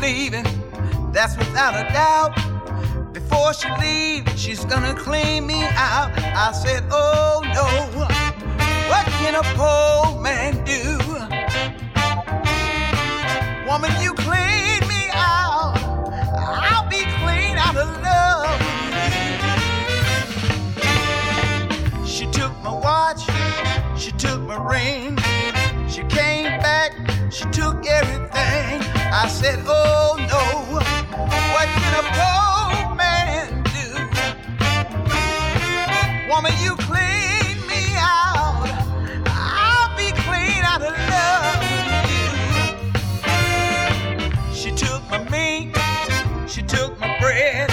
Leaving, that's without a doubt. Before she leaves, she's gonna clean me out. I said, Oh no, what can a poor man do? Woman, you clean me out. I'll be clean out of love. She took my watch, she took my ring. She came back, she took everything. I said, Oh no, what can a poor man do? Woman, you clean me out. I'll be clean out of love with you. She took my meat, she took my bread,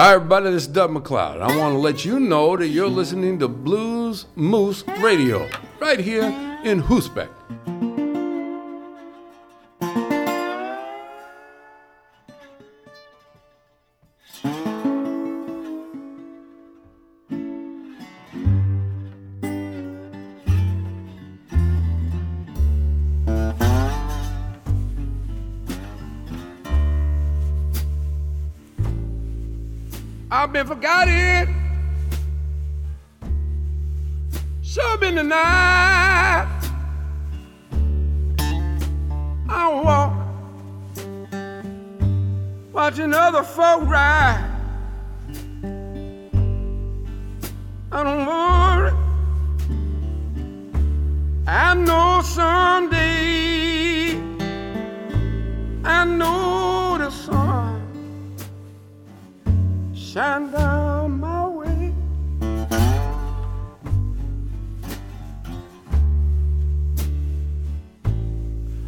Hi, everybody, this is Doug MacLeod. I want to let you know that you're listening to Blues Moose Radio right here in Groesbeek. Been forgotten. Sure been the night. I walk, watching other folk ride. I don't worry. I know someday. I know shine down my way.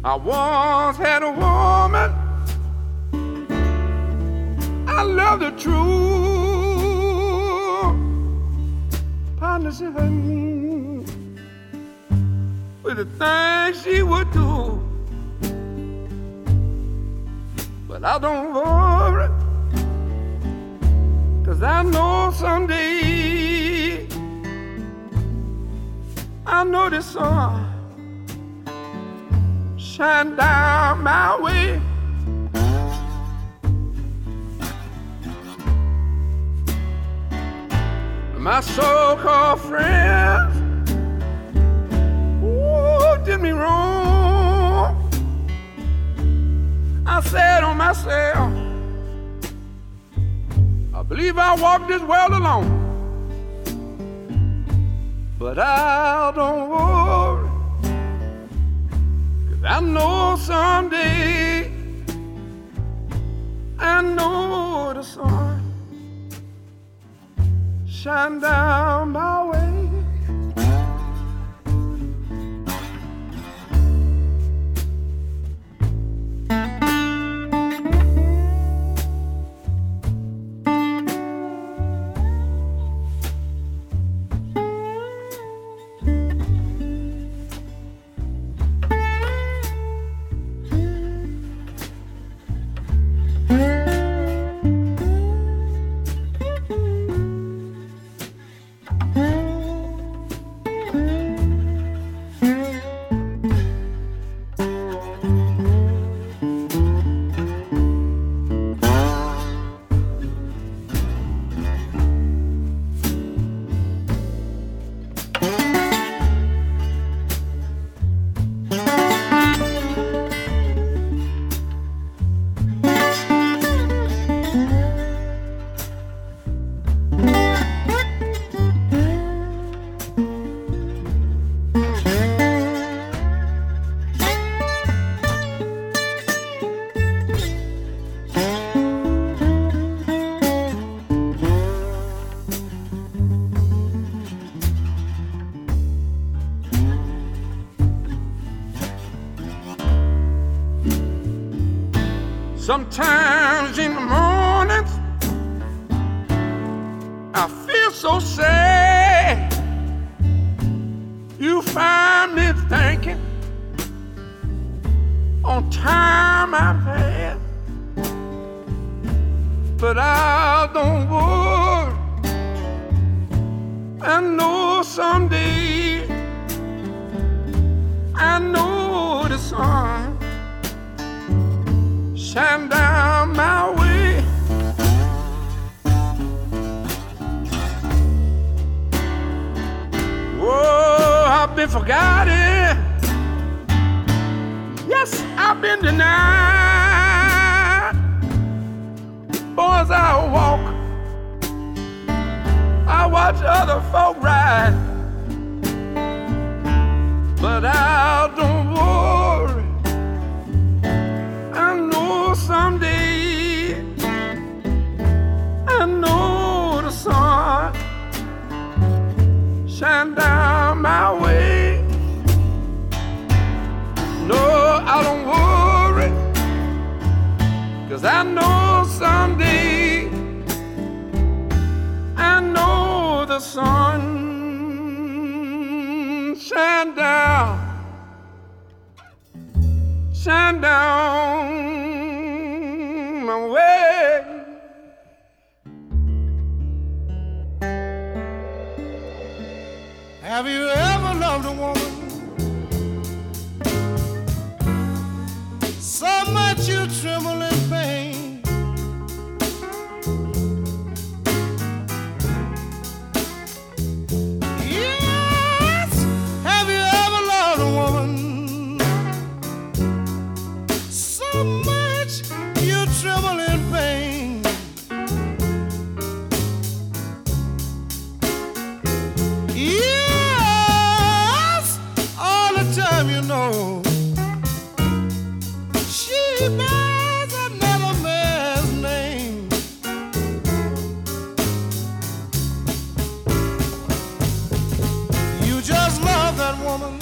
I once had a woman. I loved her true. Partnership with the things she would do. But I don't worry. Cause I know someday I know the sun shine down my way. My so-called friends ooh, did me wrong. I said on myself believe I walked this world alone. But I don't worry. Cause I know someday I know the sun shine down my way. Sometimes shine down my way. Whoa, I've been forgotten. Yes, I've been denied. Boys, I walk. I watch other folk ride. But I cause I know someday I know the sun shine down, shine down my way. Have you ever loved a woman so much you tremble woman.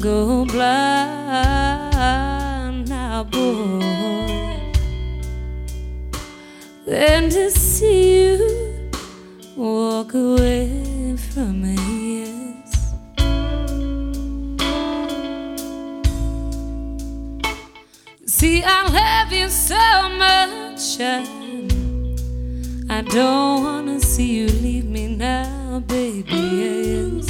go blind now, boy, than to see you walk away from me. Yes. See, I love you so much, and I don't wanna see you leave me now, baby. Yes.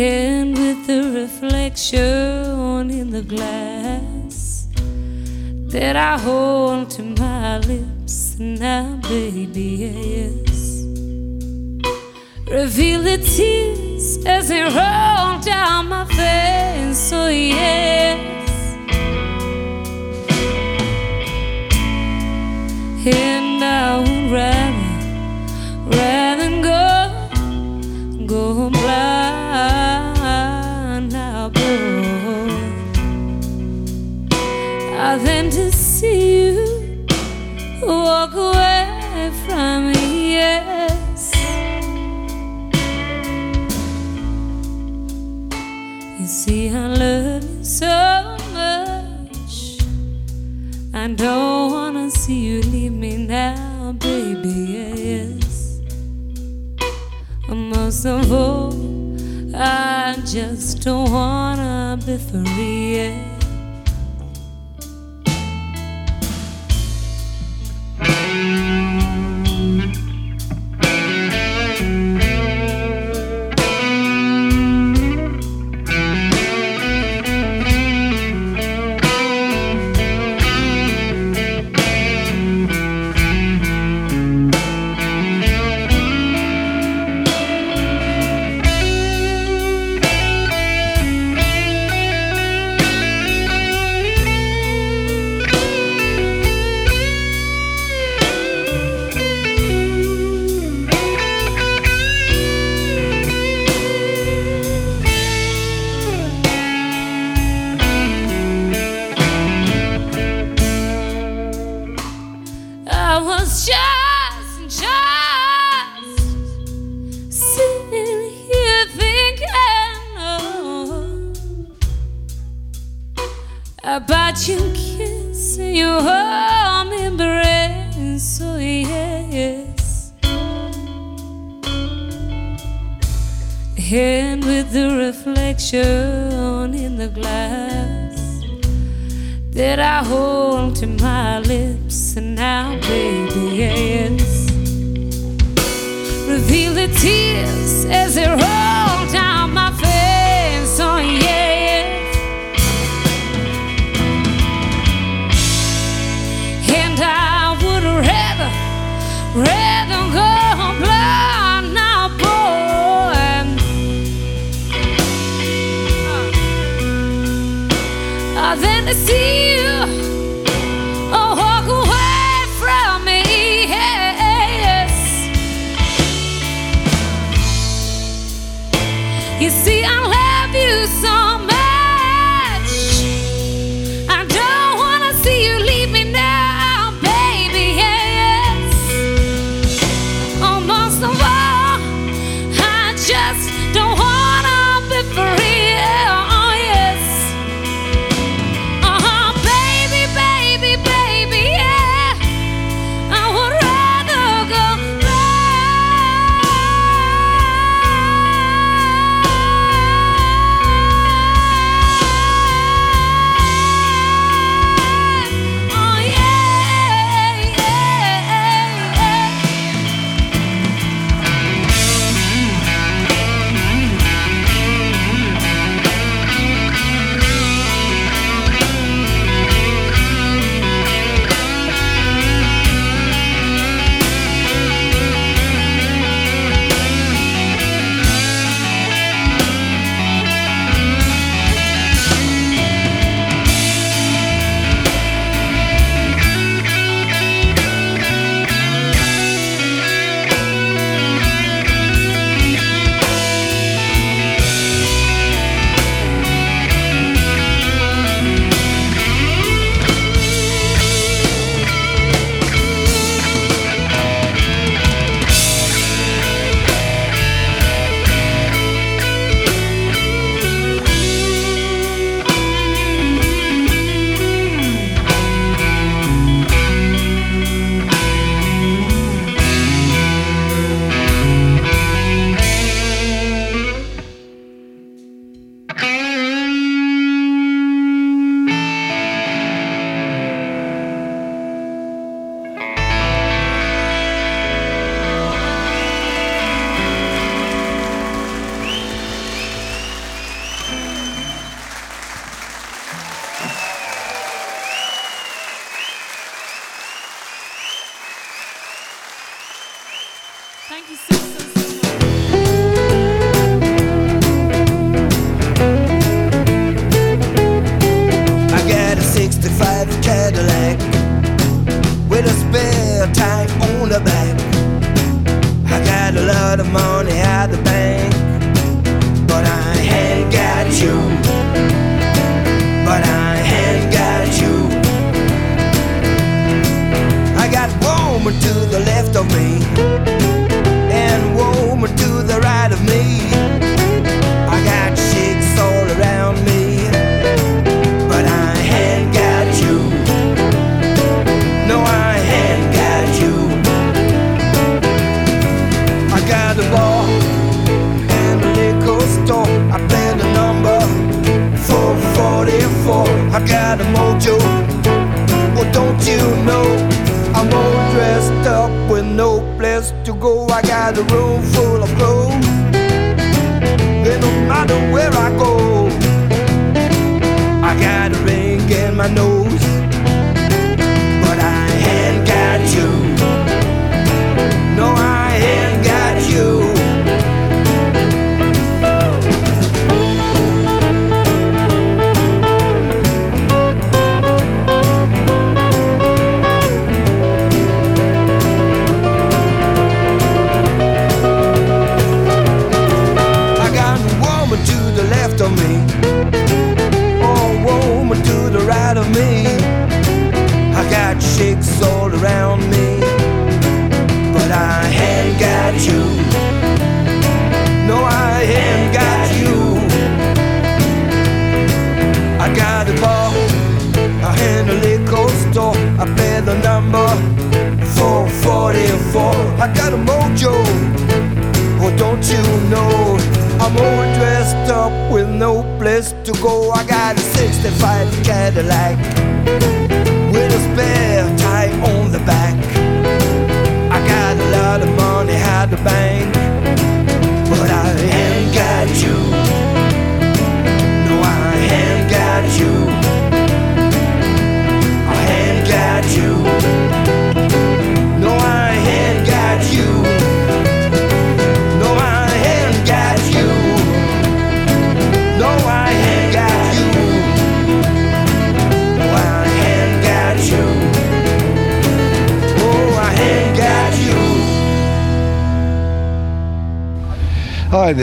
And with the reflection in the glass that I hold to my lips now, baby, yes. Reveal the tears as they roll down my face. Oh, yes. and I would rather, rather go, go blind you see, I love you so much. I don't wanna see you leave me now, baby. Yes. Most of all, I just don't wanna be free. Yeah.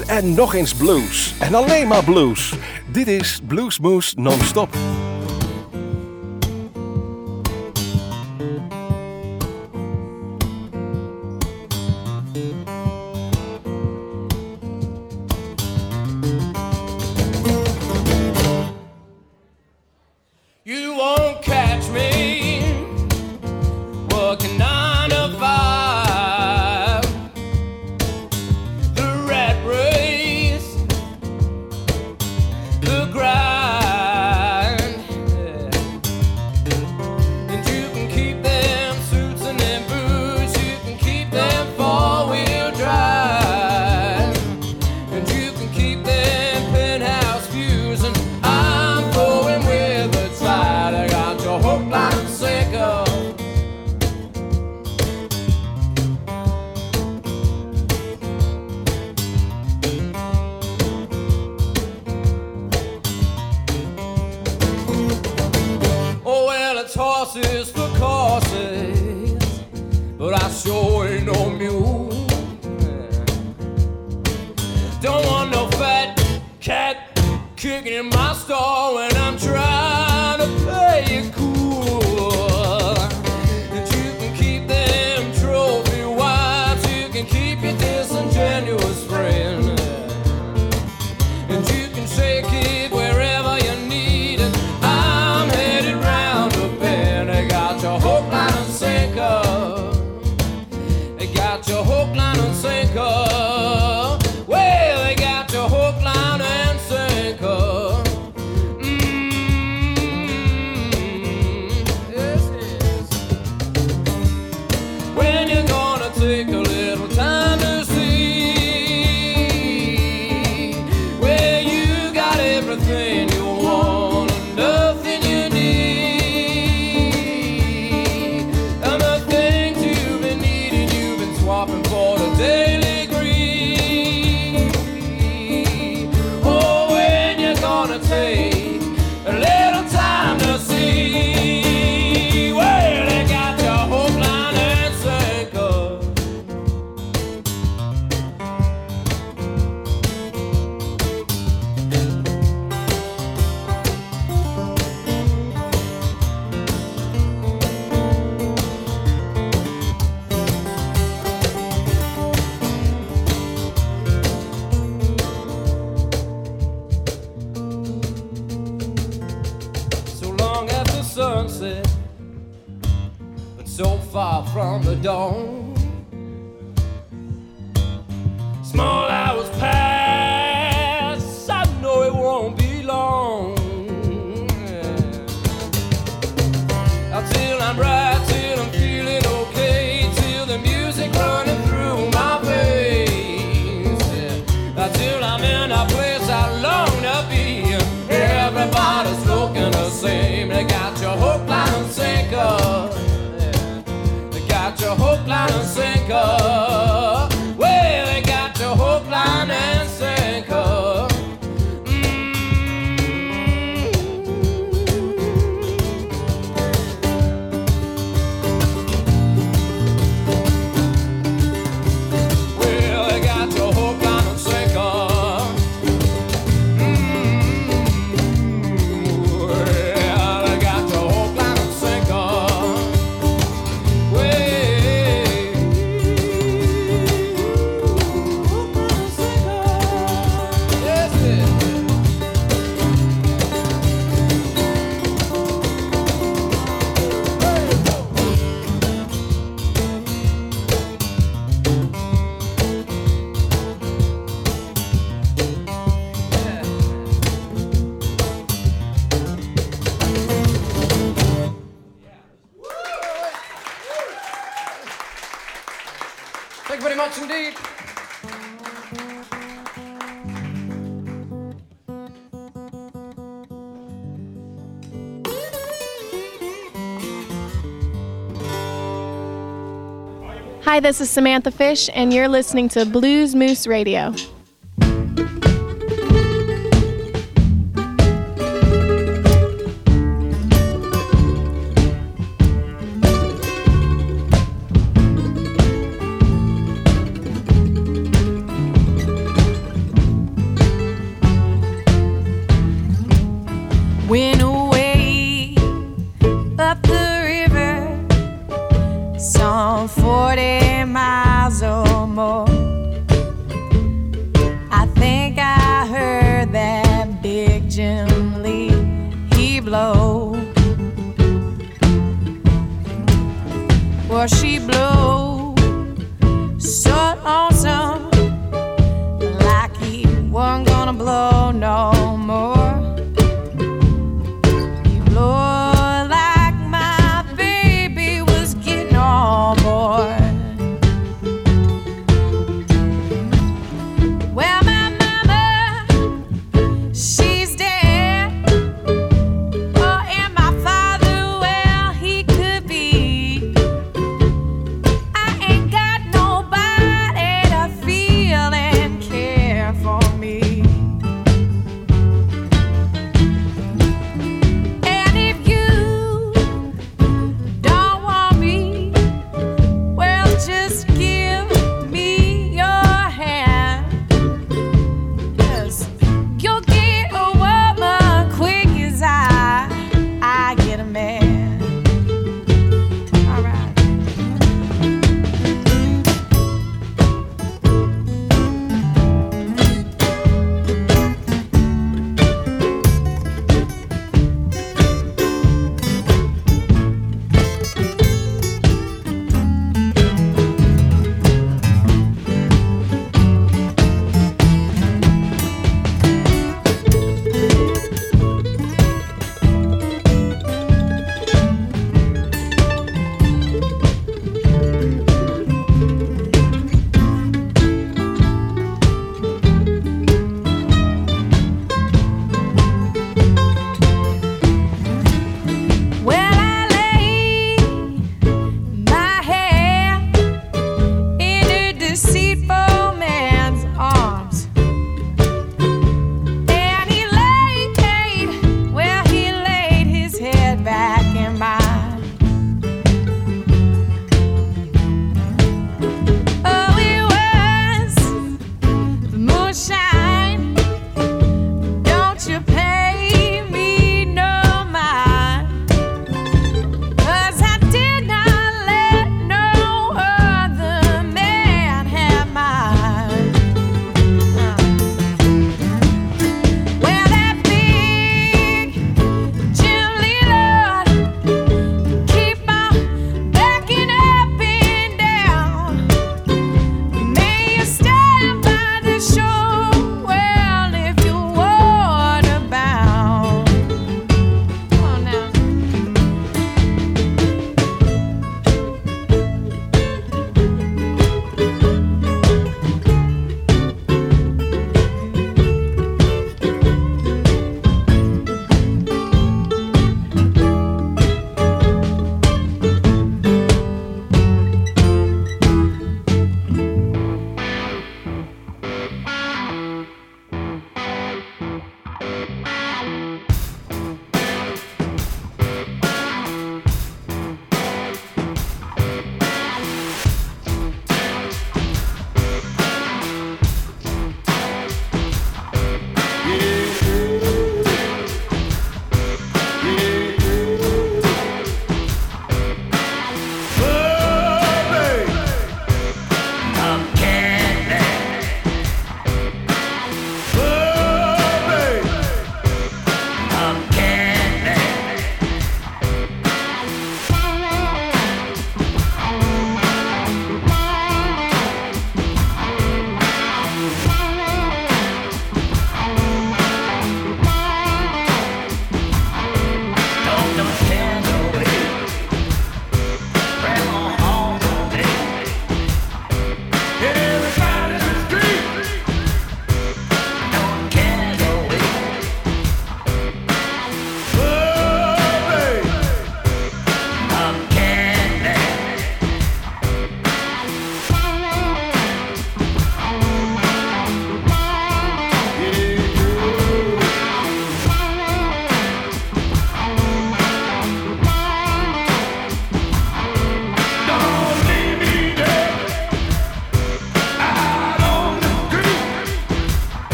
en nog eens blues. En alleen maar blues. Dit is Bluesmoose Non-Stop. this is Samantha Fish, and you're listening to Blues Moose Radio.